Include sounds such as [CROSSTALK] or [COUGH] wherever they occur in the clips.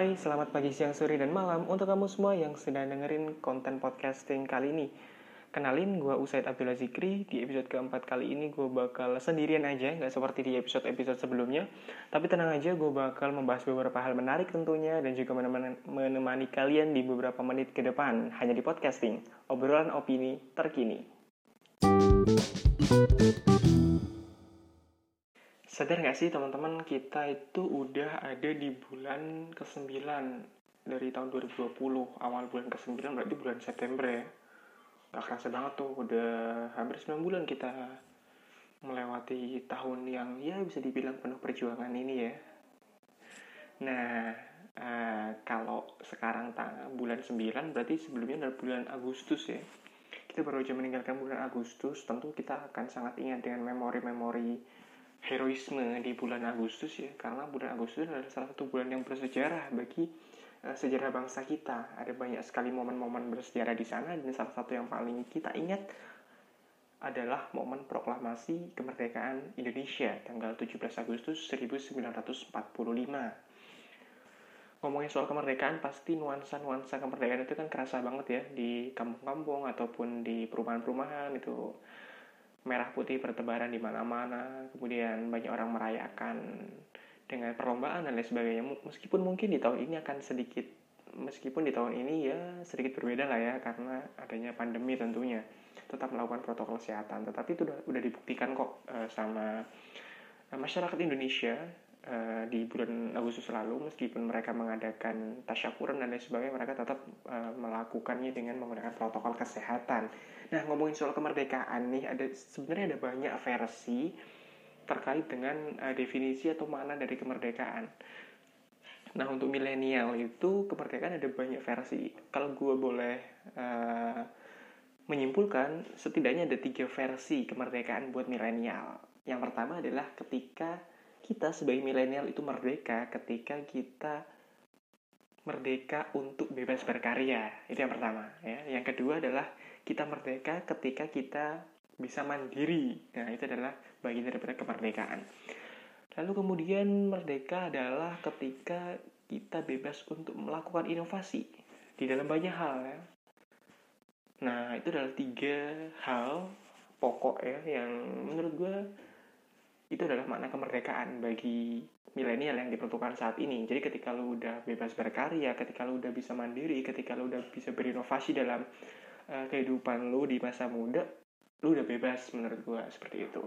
Hai, selamat pagi, siang, sore, dan malam untuk kamu semua yang sedang dengerin konten podcasting kali ini. Kenalin, gue Usaid Abdullah Zikri. Di episode keempat kali ini gue bakal sendirian aja, nggak seperti di episode-episode sebelumnya. Tapi tenang aja, gue bakal membahas beberapa hal menarik tentunya dan juga menemani, menemani kalian di beberapa menit ke depan, hanya di podcasting. Obrolan opini terkini. Sadar nggak sih teman-teman, kita itu udah ada di bulan ke-9 dari tahun 2020. Awal bulan ke-9 berarti bulan September ya. Gak kerasa banget tuh, udah hampir 9 bulan kita melewati tahun yang ya bisa dibilang penuh perjuangan ini ya. Nah, uh, kalau sekarang tanggal bulan 9 berarti sebelumnya adalah bulan Agustus ya. Kita baru aja meninggalkan bulan Agustus, tentu kita akan sangat ingat dengan memori-memori heroisme di bulan Agustus ya, karena bulan Agustus adalah salah satu bulan yang bersejarah bagi Eh, sejarah bangsa kita. Ada banyak sekali momen-momen bersejarah di sana dan salah satu yang paling kita ingat adalah momen proklamasi kemerdekaan Indonesia tanggal 17 Agustus 1945. Ngomongin soal kemerdekaan, pasti nuansa-nuansa kemerdekaan itu kan kerasa banget ya di kampung-kampung ataupun di perumahan-perumahan itu merah putih bertebaran di mana-mana, kemudian banyak orang merayakan dengan perlombaan dan lain sebagainya. Meskipun mungkin di tahun ini akan sedikit meskipun di tahun ini ya sedikit berbeda lah ya karena adanya pandemi tentunya. Tetap melakukan protokol kesehatan tetapi itu udah, udah dibuktikan kok uh, sama uh, masyarakat Indonesia uh, di bulan Agustus lalu meskipun mereka mengadakan tasyakuran dan lain sebagainya mereka tetap uh, melakukannya dengan menggunakan protokol kesehatan nah ngomongin soal kemerdekaan nih ada sebenarnya ada banyak versi terkait dengan uh, definisi atau makna dari kemerdekaan. Nah, untuk milenial itu kemerdekaan ada banyak versi. Kalau gue boleh uh, menyimpulkan, setidaknya ada tiga versi kemerdekaan buat milenial. Yang pertama adalah ketika kita sebagai milenial itu merdeka ketika kita merdeka untuk bebas berkarya. Itu yang pertama. Ya. Yang kedua adalah kita merdeka ketika kita bisa mandiri. Nah, itu adalah bagian daripada kemerdekaan. Lalu kemudian merdeka adalah ketika kita bebas untuk melakukan inovasi di dalam banyak hal ya. Nah, itu adalah tiga hal pokok ya yang menurut gue itu adalah makna kemerdekaan bagi milenial yang diperlukan saat ini. Jadi ketika lu udah bebas berkarya, ketika lu udah bisa mandiri, ketika lu udah bisa berinovasi dalam uh, kehidupan lu di masa muda, lu udah bebas menurut gue seperti itu.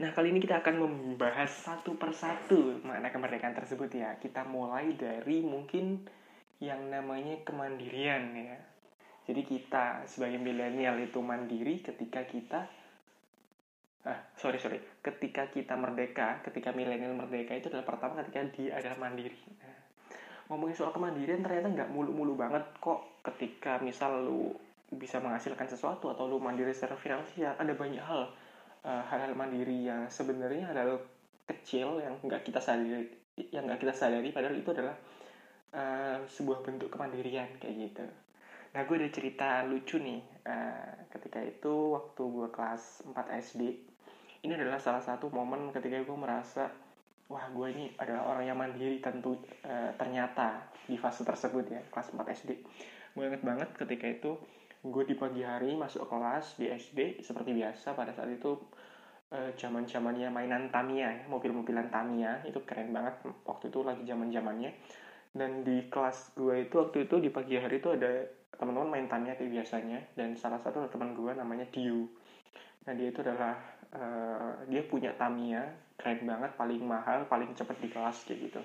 Nah kali ini kita akan membahas satu persatu makna kemerdekaan tersebut ya. Kita mulai dari mungkin yang namanya kemandirian ya. Jadi kita sebagai milenial itu mandiri ketika kita ah sorry sorry. Ketika kita merdeka ketika milenial merdeka itu adalah pertama ketika dia adalah mandiri. Nah, ngomongin soal kemandirian ternyata nggak mulu-mulu banget kok ketika misal lu bisa menghasilkan sesuatu atau lu mandiri secara finansial. Ada banyak hal uh, hal-hal mandiri yang sebenarnya hal kecil yang nggak kita sadari yang nggak kita sadari padahal itu adalah uh, sebuah bentuk kemandirian kayak gitu. Nah gue ada cerita lucu nih. Uh, ketika itu waktu gue kelas 4 SD ini adalah salah satu momen ketika gue merasa wah gue ini adalah orang yang mandiri tentu uh, ternyata di fase tersebut ya kelas 4 SD gue inget banget ketika itu gue di pagi hari masuk kelas di SD seperti biasa pada saat itu uh, zaman zamannya mainan Tamiya ya mobil-mobilan Tamiya itu keren banget waktu itu lagi zaman zamannya dan di kelas gue itu waktu itu di pagi hari itu ada teman-teman main Tamiya kayak biasanya dan salah satu teman gue namanya Dio nah dia itu adalah uh, dia punya Tamiya keren banget paling mahal paling cepat di kelas kayak gitu.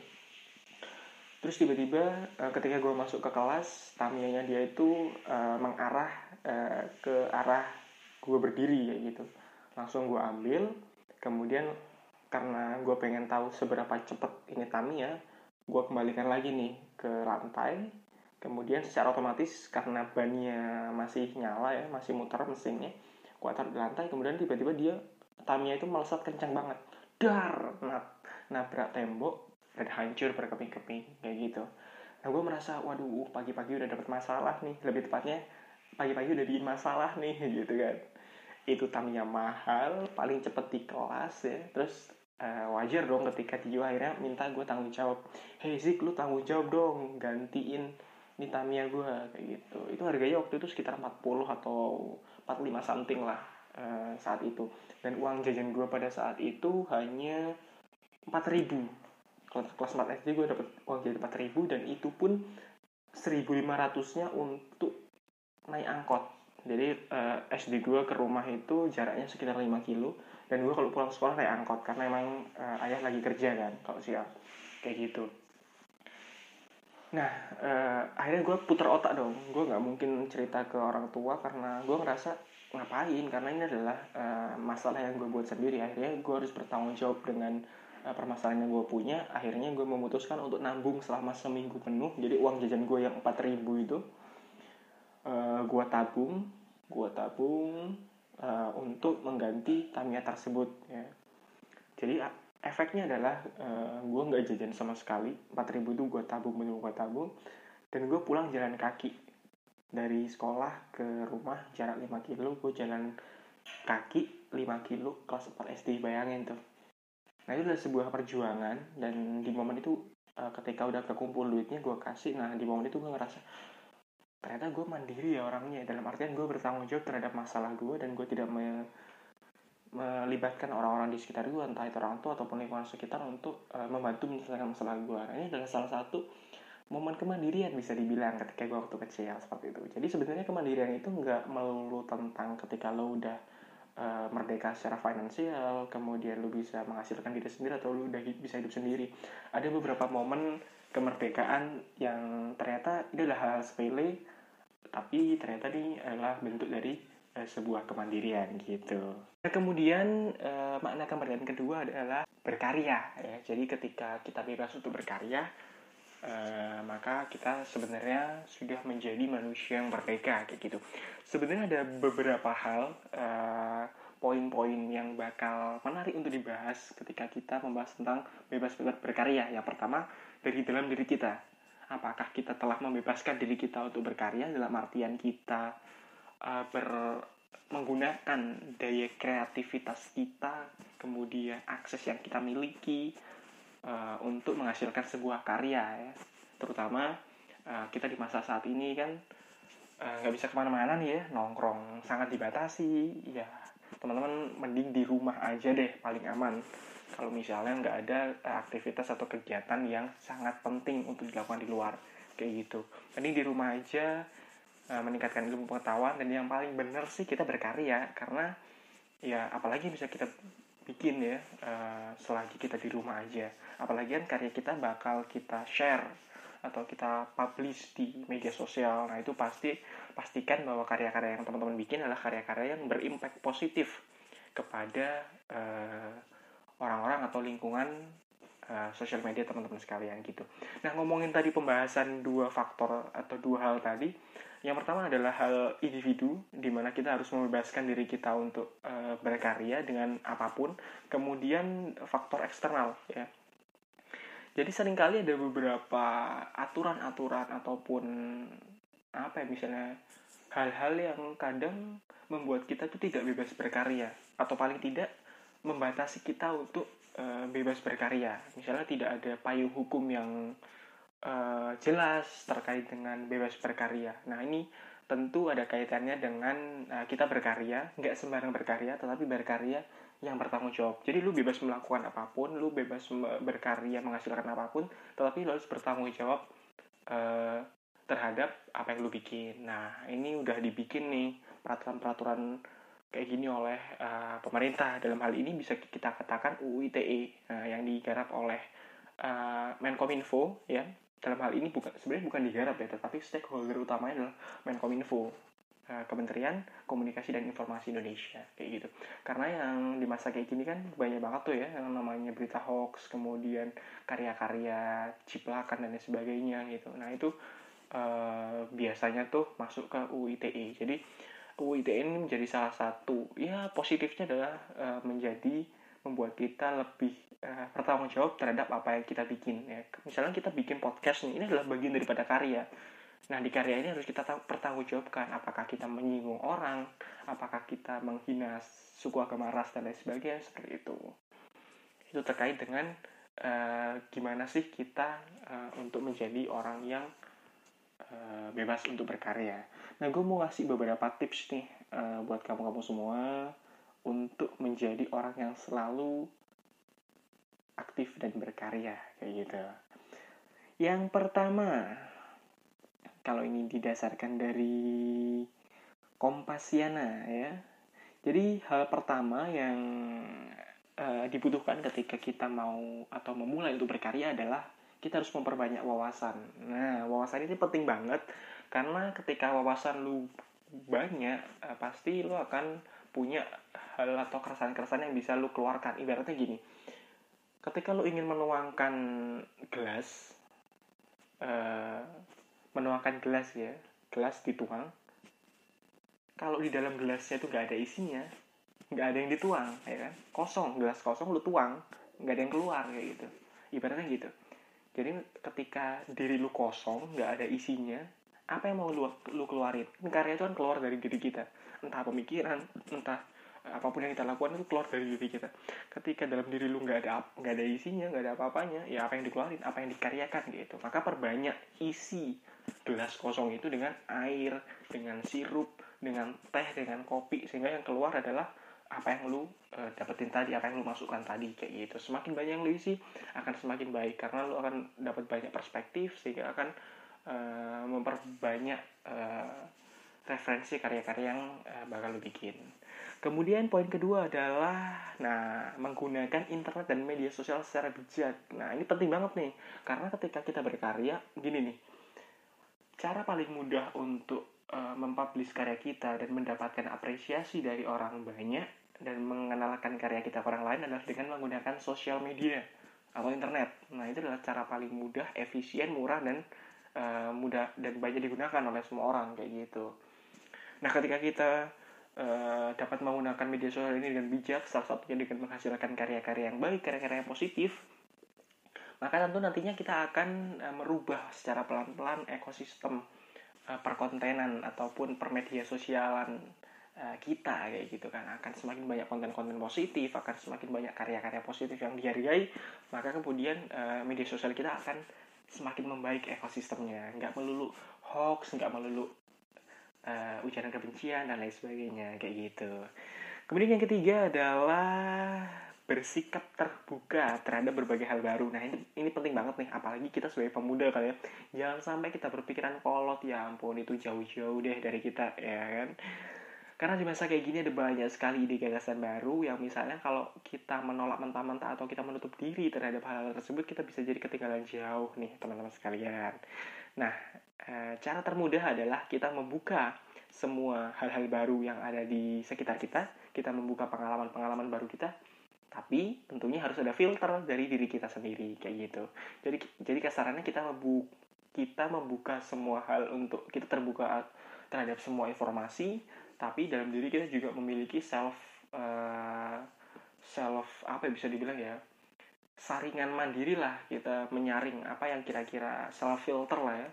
Terus tiba-tiba uh, ketika gue masuk ke kelas tamianya dia itu uh, mengarah uh, ke arah gue berdiri ya gitu. Langsung gue ambil kemudian karena gue pengen tahu seberapa cepet ini Tamiya gue kembalikan lagi nih ke lantai. Kemudian secara otomatis karena bannya masih nyala ya masih muter mesinnya gue taruh di lantai kemudian tiba-tiba dia Tamiya itu melesat kencang banget. Dar nabrak tembok dan hancur berkeping-keping kayak gitu. Nah gue merasa waduh pagi-pagi udah dapet masalah nih. Lebih tepatnya pagi-pagi udah bikin masalah nih [LAUGHS] gitu kan. Itu tamnya mahal paling cepet di kelas ya. Terus uh, wajar dong ketika Tio akhirnya minta gue tanggung jawab. Hey Zik lu tanggung jawab dong gantiin ini Tamiya gue kayak gitu. Itu harganya waktu itu sekitar 40 atau 45 something lah uh, saat itu. Dan uang jajan gue pada saat itu hanya 4000 kalau kelas 4 SD gue dapet uang jajan 4000 dan itu pun 1500 nya untuk naik angkot. Jadi uh, eh, SD gue ke rumah itu jaraknya sekitar 5 kilo dan gue kalau pulang sekolah naik angkot karena emang uh, ayah lagi kerja kan kalau siang. Kayak gitu. Nah uh, akhirnya gue putar otak dong. Gue nggak mungkin cerita ke orang tua karena gue ngerasa ngapain? Karena ini adalah uh, masalah yang gue buat sendiri. Akhirnya gue harus bertanggung jawab dengan uh, permasalahan yang gue punya. Akhirnya gue memutuskan untuk nabung selama seminggu penuh. Jadi uang jajan gue yang 4000 itu uh, gue tabung gue tabung uh, untuk mengganti Tamiya tersebut ya. Jadi efeknya adalah uh, gue nggak jajan sama sekali. 4000 itu gue tabung bener gue tabung. Dan gue pulang jalan kaki dari sekolah ke rumah jarak 5 kilo gue jalan kaki 5 kilo kelas 4 SD bayangin tuh. Nah itu adalah sebuah perjuangan dan di momen itu uh, ketika udah kekumpul duitnya gue kasih. Nah di momen itu gue ngerasa ternyata gue mandiri ya orangnya. Dalam artian gue bertanggung jawab terhadap masalah gue dan gue tidak me melibatkan orang-orang di sekitar gue entah itu orang tua ataupun lingkungan sekitar untuk uh, membantu menyelesaikan masalah gue nah, ini adalah salah satu momen kemandirian bisa dibilang ketika gue waktu kecil seperti itu jadi sebenarnya kemandirian itu nggak melulu tentang ketika lo udah uh, merdeka secara finansial kemudian lo bisa menghasilkan diri sendiri atau lo udah bisa hidup sendiri ada beberapa momen kemerdekaan yang ternyata ini adalah hal sepele tapi ternyata ini adalah bentuk dari uh, sebuah kemandirian gitu. Nah, kemudian uh, makna kemerdekaan kedua adalah berkarya ya. Jadi ketika kita bebas untuk berkarya, uh, maka kita sebenarnya sudah menjadi manusia yang merdeka kayak gitu. Sebenarnya ada beberapa hal uh, poin-poin yang bakal menarik untuk dibahas ketika kita membahas tentang bebas berkarya. Yang pertama dari dalam diri kita. Apakah kita telah membebaskan diri kita untuk berkarya dalam artian kita uh, ber menggunakan daya kreativitas kita, kemudian akses yang kita miliki uh, untuk menghasilkan sebuah karya ya. Terutama uh, kita di masa saat ini kan nggak uh, bisa ke mana-mana nih ya, nongkrong sangat dibatasi. Ya teman-teman mending di rumah aja deh paling aman. Kalau misalnya nggak ada aktivitas atau kegiatan yang sangat penting untuk dilakukan di luar kayak gitu. Mending di rumah aja uh, meningkatkan ilmu pengetahuan dan yang paling benar sih kita berkarya karena ya apalagi bisa kita bikin ya uh, selagi kita di rumah aja apalagi kan karya kita bakal kita share atau kita publish di media sosial nah itu pasti pastikan bahwa karya-karya yang teman-teman bikin adalah karya-karya yang berimpact positif kepada uh, orang-orang atau lingkungan uh, sosial media teman-teman sekalian gitu. Nah ngomongin tadi pembahasan dua faktor atau dua hal tadi, yang pertama adalah hal individu, di mana kita harus membebaskan diri kita untuk uh, berkarya dengan apa pun. Kemudian faktor eksternal, ya. Jadi sering kali ada beberapa aturan-aturan ataupun apa ya misalnya hal-hal yang kadang membuat kita tuh tidak bebas berkarya atau paling tidak membatasi kita untuk uh, bebas berkarya. Misalnya tidak ada payung hukum yang uh, jelas terkait dengan bebas berkarya. Nah ini tentu ada kaitannya dengan uh, kita berkarya, nggak sembarang berkarya, tetapi berkarya yang bertanggung jawab. Jadi lu bebas melakukan apa pun, lu bebas berkarya menghasilkan apa pun, tetapi lu harus bertanggung jawab uh, terhadap apa yang lu bikin. Nah ini udah dibikin nih peraturan-peraturan kayak gini oleh uh, pemerintah. Dalam hal ini bisa kita katakan UU ITE yang digarap oleh uh, Menkominfo ya dalam hal ini bukan sebenarnya bukan digarap ya tetapi stakeholder utamanya adalah Menkominfo eh, Kementerian Komunikasi dan Informasi Indonesia kayak gitu. Karena yang di masa kayak gini kan banyak banget tuh ya yang namanya berita hoax kemudian karya-karya ciplakan dan lain sebagainya gitu. Nah itu uh, biasanya tuh masuk ke UITE jadi UITE ini menjadi salah satu ya positifnya adalah uh, menjadi membuat kita lebih uh, bertanggung jawab terhadap apa yang kita bikin ya. Misalnya kita bikin podcast nih ini adalah bagian daripada karya. Nah di karya ini harus kita pertanggungjawabkan apakah kita menyinggung orang apakah kita menghina suku agama ras dan lain sebagainya seperti itu. Itu terkait dengan uh, gimana sih kita uh, untuk menjadi orang yang uh, bebas untuk berkarya. Nah, gue mau ngasih beberapa tips nih uh, buat kamu-kamu semua untuk menjadi orang yang selalu aktif dan berkarya kayak gitu. Yang pertama, kalau ini didasarkan dari Kompasiana ya. Jadi hal pertama yang uh, dibutuhkan ketika kita mau atau memulai untuk berkarya adalah kita harus memperbanyak wawasan. Nah, wawasan ini penting banget karena ketika wawasan lu banyak, uh, pasti lu akan punya hal atau keresahan-keresahan yang bisa lu keluarkan. Ibaratnya gini, ketika lu ingin menuangkan gelas uh, menuangkan gelas ya gelas dituang kalau di dalam gelasnya itu nggak ada isinya nggak ada yang dituang ya kan? Kosong gelas kosong lu tuang nggak ada yang keluar kayak gitu. Ibaratnya gitu. Jadi ketika diri lu kosong nggak ada isinya apa yang mau lu, lu keluarin? Karya itu kan keluar dari diri kita. Entah pemikiran entah apa pun yang kita lakukan itu keluar dari diri kita. Ketika dalam diri lu nggak ada nggak ada isinya nggak ada apa-apanya ya apa yang dikeluarin apa yang dikaryakan gitu. Maka perbanyak isi gelas kosong itu dengan air dengan sirup dengan teh dengan kopi sehingga yang keluar adalah apa yang lu e, dapetin tadi apa yang lu masukkan tadi kayak gitu. Semakin banyak yang lu isi akan semakin baik karena lu akan dapat banyak perspektif sehingga akan e, memperbanyak e, referensi karya-karya yang e, bakal lu bikin Kemudian poin kedua adalah nah menggunakan internet dan media sosial secara bijak. Nah, ini penting banget nih karena ketika kita berkarya gini nih. Cara paling mudah untuk uh, mempublish karya kita dan mendapatkan apresiasi dari orang banyak dan mengenalkan karya kita ke orang lain adalah dengan menggunakan sosial media atau internet. Nah, itu adalah cara paling mudah, efisien, murah dan uh, mudah dan banyak digunakan oleh semua orang kayak gitu. Nah, ketika kita uh, dapat menggunakan media sosial ini dengan bijak, salah satunya dengan menghasilkan karya-karya yang baik, karya-karya yang positif, maka tentu nantinya kita akan uh, merubah secara pelan-pelan ekosistem uh, perkontenan ataupun permedia sosialan uh, kita kayak gitu kan akan semakin banyak konten-konten positif akan semakin banyak karya-karya positif yang dihargai maka kemudian uh, media sosial kita akan semakin membaik ekosistemnya nggak melulu hoax nggak melulu uh, ujaran kebencian dan lain sebagainya kayak gitu. Kemudian yang ketiga adalah bersikap terbuka terhadap berbagai hal baru. Nah ini ini penting banget nih, apalagi kita sebagai pemuda kali ya. Jangan sampai kita berpikiran kolot ya ampun itu jauh-jauh deh dari kita ya kan. Karena di masa kayak gini ada banyak sekali ide gagasan baru yang misalnya kalau kita menolak mentah-mentah atau kita menutup diri terhadap hal-hal tersebut kita bisa jadi ketinggalan jauh nih teman-teman sekalian. Nah, Eh, cara termudah adalah kita membuka semua hal-hal baru yang ada di sekitar kita, kita membuka pengalaman-pengalaman baru kita, tapi tentunya harus ada filter dari diri kita sendiri kayak gitu. Jadi jadi kasarannya kita membuka kita membuka semua hal untuk kita terbuka terhadap semua informasi, tapi dalam diri kita juga memiliki self uh, self apa yang bisa dibilang ya saringan mandiri lah kita menyaring apa yang kira-kira self filter lah ya.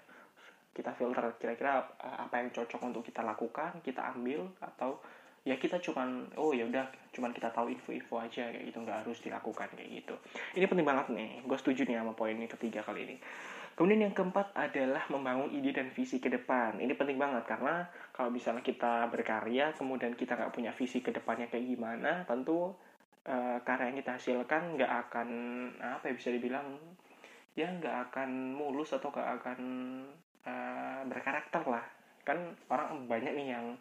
Kita filter kira-kira eh, apa yang cocok untuk kita lakukan kita ambil atau ya kita cuman oh ya udah cuman kita tahu info-info aja kayak gitu. Nggak harus dilakukan kayak gitu. Ini penting banget nih. Gue setuju nih sama poin ini ketiga kali ini kemudian yang keempat adalah membangun ide dan visi ke depan. Ini penting banget karena kalau misalnya kita berkarya kemudian kita nggak punya visi ke depannya kayak gimana tentu uh, karya yang kita hasilkan nggak akan apa ya bisa dibilang ya nggak akan mulus atau nggak akan uh, berkarakter lah. Kan orang banyak nih yang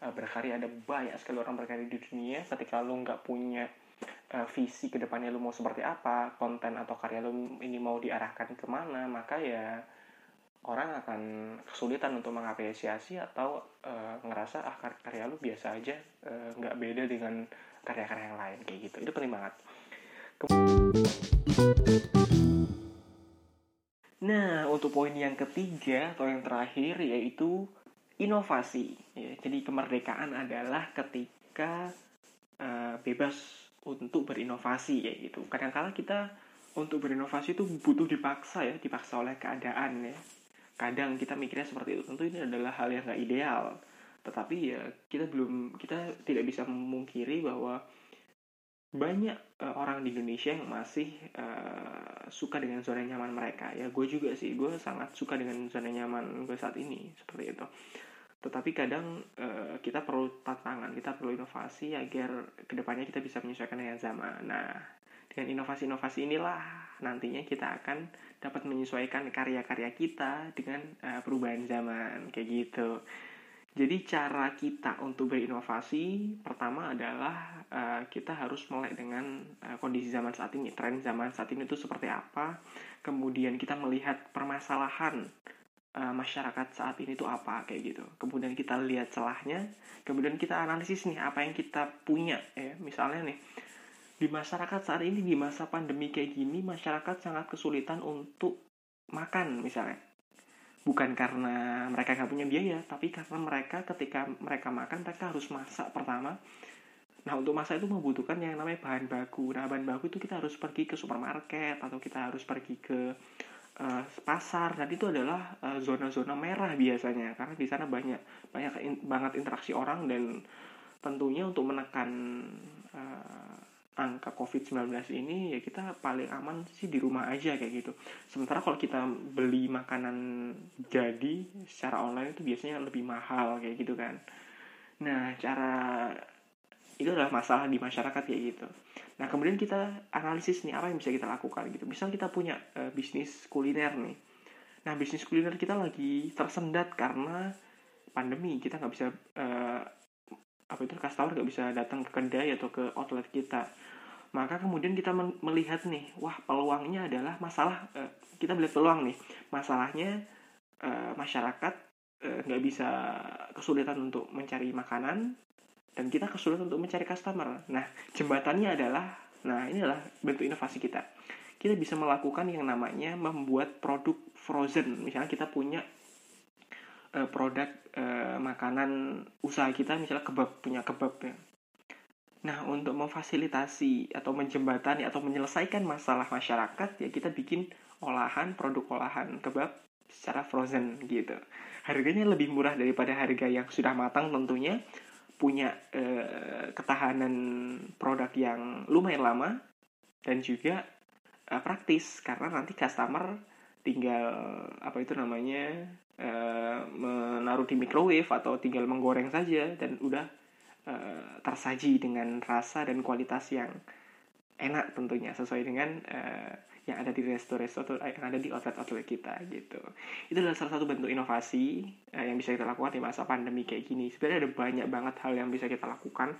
uh, berkarya ada banyak sekali orang berkarya di dunia. Ketika lu nggak punya uh, visi ke depannya lu mau seperti apa konten atau karya lu ini mau diarahkan ke mana maka ya orang akan kesulitan untuk mengapresiasi atau uh, ngerasa ah karya lu biasa aja nggak uh, beda dengan karya-karya yang lain kayak gitu itu penting banget Nah, untuk poin yang ketiga atau yang terakhir yaitu inovasi. Ya, jadi kemerdekaan adalah ketika uh, bebas untuk berinovasi ya gitu. Kadang-kala kita untuk berinovasi itu butuh dipaksa ya, dipaksa oleh keadaan ya. Kadang kita mikirnya seperti itu. Tentu ini adalah hal yang nggak ideal. Tetapi ya kita belum kita tidak bisa memungkiri bahwa banyak uh, orang di Indonesia yang masih uh, suka dengan zona nyaman mereka ya gue juga sih gue sangat suka dengan zona nyaman gue saat ini seperti itu tetapi kadang uh, kita perlu tantangan kita perlu inovasi agar ke depannya kita bisa menyesuaikan dengan zaman nah dengan inovasi-inovasi inilah nantinya kita akan dapat menyesuaikan karya-karya kita dengan uh, perubahan zaman kayak gitu jadi cara kita untuk berinovasi pertama adalah uh, kita harus mulai dengan uh, kondisi zaman saat ini, tren zaman saat ini itu seperti apa. Kemudian kita melihat permasalahan uh, masyarakat saat ini itu apa kayak gitu. Kemudian kita lihat celahnya, kemudian kita analisis nih apa yang kita punya ya. Misalnya nih di masyarakat saat ini di masa pandemi kayak gini masyarakat sangat kesulitan untuk makan misalnya bukan karena mereka nggak punya biaya tapi karena mereka ketika mereka makan mereka harus masak pertama nah untuk masak itu membutuhkan yang namanya bahan baku nah bahan baku itu kita harus pergi ke supermarket atau kita harus pergi ke uh, pasar dan itu adalah eh, zona-zona uh, merah biasanya karena di sana banyak banyak in, banget interaksi orang dan tentunya untuk menekan uh, angka COVID-19 ini ya kita paling aman sih di rumah aja kayak gitu. Sementara kalau kita beli makanan jadi secara online itu biasanya lebih mahal kayak gitu kan. Nah, cara itu adalah masalah di masyarakat kayak gitu. Nah, kemudian kita analisis nih apa yang bisa kita lakukan gitu. Misal kita punya uh, bisnis kuliner nih. Nah, bisnis kuliner kita lagi tersendat karena pandemi. Kita nggak bisa uh, apa itu customer nggak bisa datang ke kedai atau ke outlet kita maka kemudian kita melihat nih wah peluangnya adalah masalah uh, kita melihat peluang nih masalahnya uh, masyarakat nggak bisa kesulitan untuk mencari makanan dan kita kesulitan untuk mencari customer. Nah jembatannya adalah nah ini adalah bentuk inovasi kita. Kita bisa melakukan yang namanya membuat produk frozen. Misalnya kita punya uh, produk uh, makanan usaha kita misalnya kebab punya kebab ya. Nah, untuk memfasilitasi atau menjembatani atau menyelesaikan masalah masyarakat, ya kita bikin olahan, produk olahan kebab secara frozen gitu. Harganya lebih murah daripada harga yang sudah matang tentunya, punya eh, ketahanan produk yang lumayan lama, dan juga eh, praktis, karena nanti customer tinggal apa itu namanya eh, menaruh di microwave atau tinggal menggoreng saja dan udah uh, tersaji dengan rasa dan kualitas yang enak tentunya sesuai dengan uh, yang ada di resto-resto atau yang ada di outlet-outlet kita gitu. Itu adalah salah satu bentuk inovasi uh, yang bisa kita lakukan di masa pandemi kayak gini. Sebenarnya ada banyak banget hal yang bisa kita lakukan.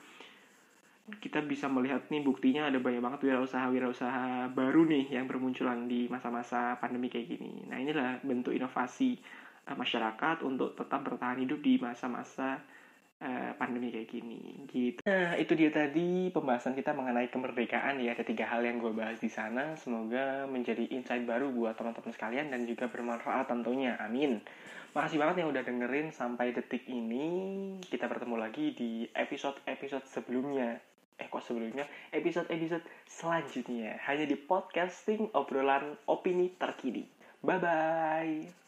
Kita bisa melihat nih buktinya ada banyak banget wirausaha-wirausaha baru nih yang bermunculan di masa-masa pandemi kayak gini. Nah inilah bentuk inovasi uh, masyarakat untuk tetap bertahan hidup di masa-masa Eh, pandemi kayak gini gitu. Nah itu dia tadi pembahasan kita mengenai kemerdekaan ya ada tiga hal yang gue bahas di sana semoga menjadi insight baru buat teman-teman sekalian dan juga bermanfaat tentunya amin. Makasih banget yang udah dengerin sampai detik ini kita bertemu lagi di episode episode sebelumnya eh kok sebelumnya episode episode selanjutnya hanya di podcasting obrolan opini terkini. Bye bye.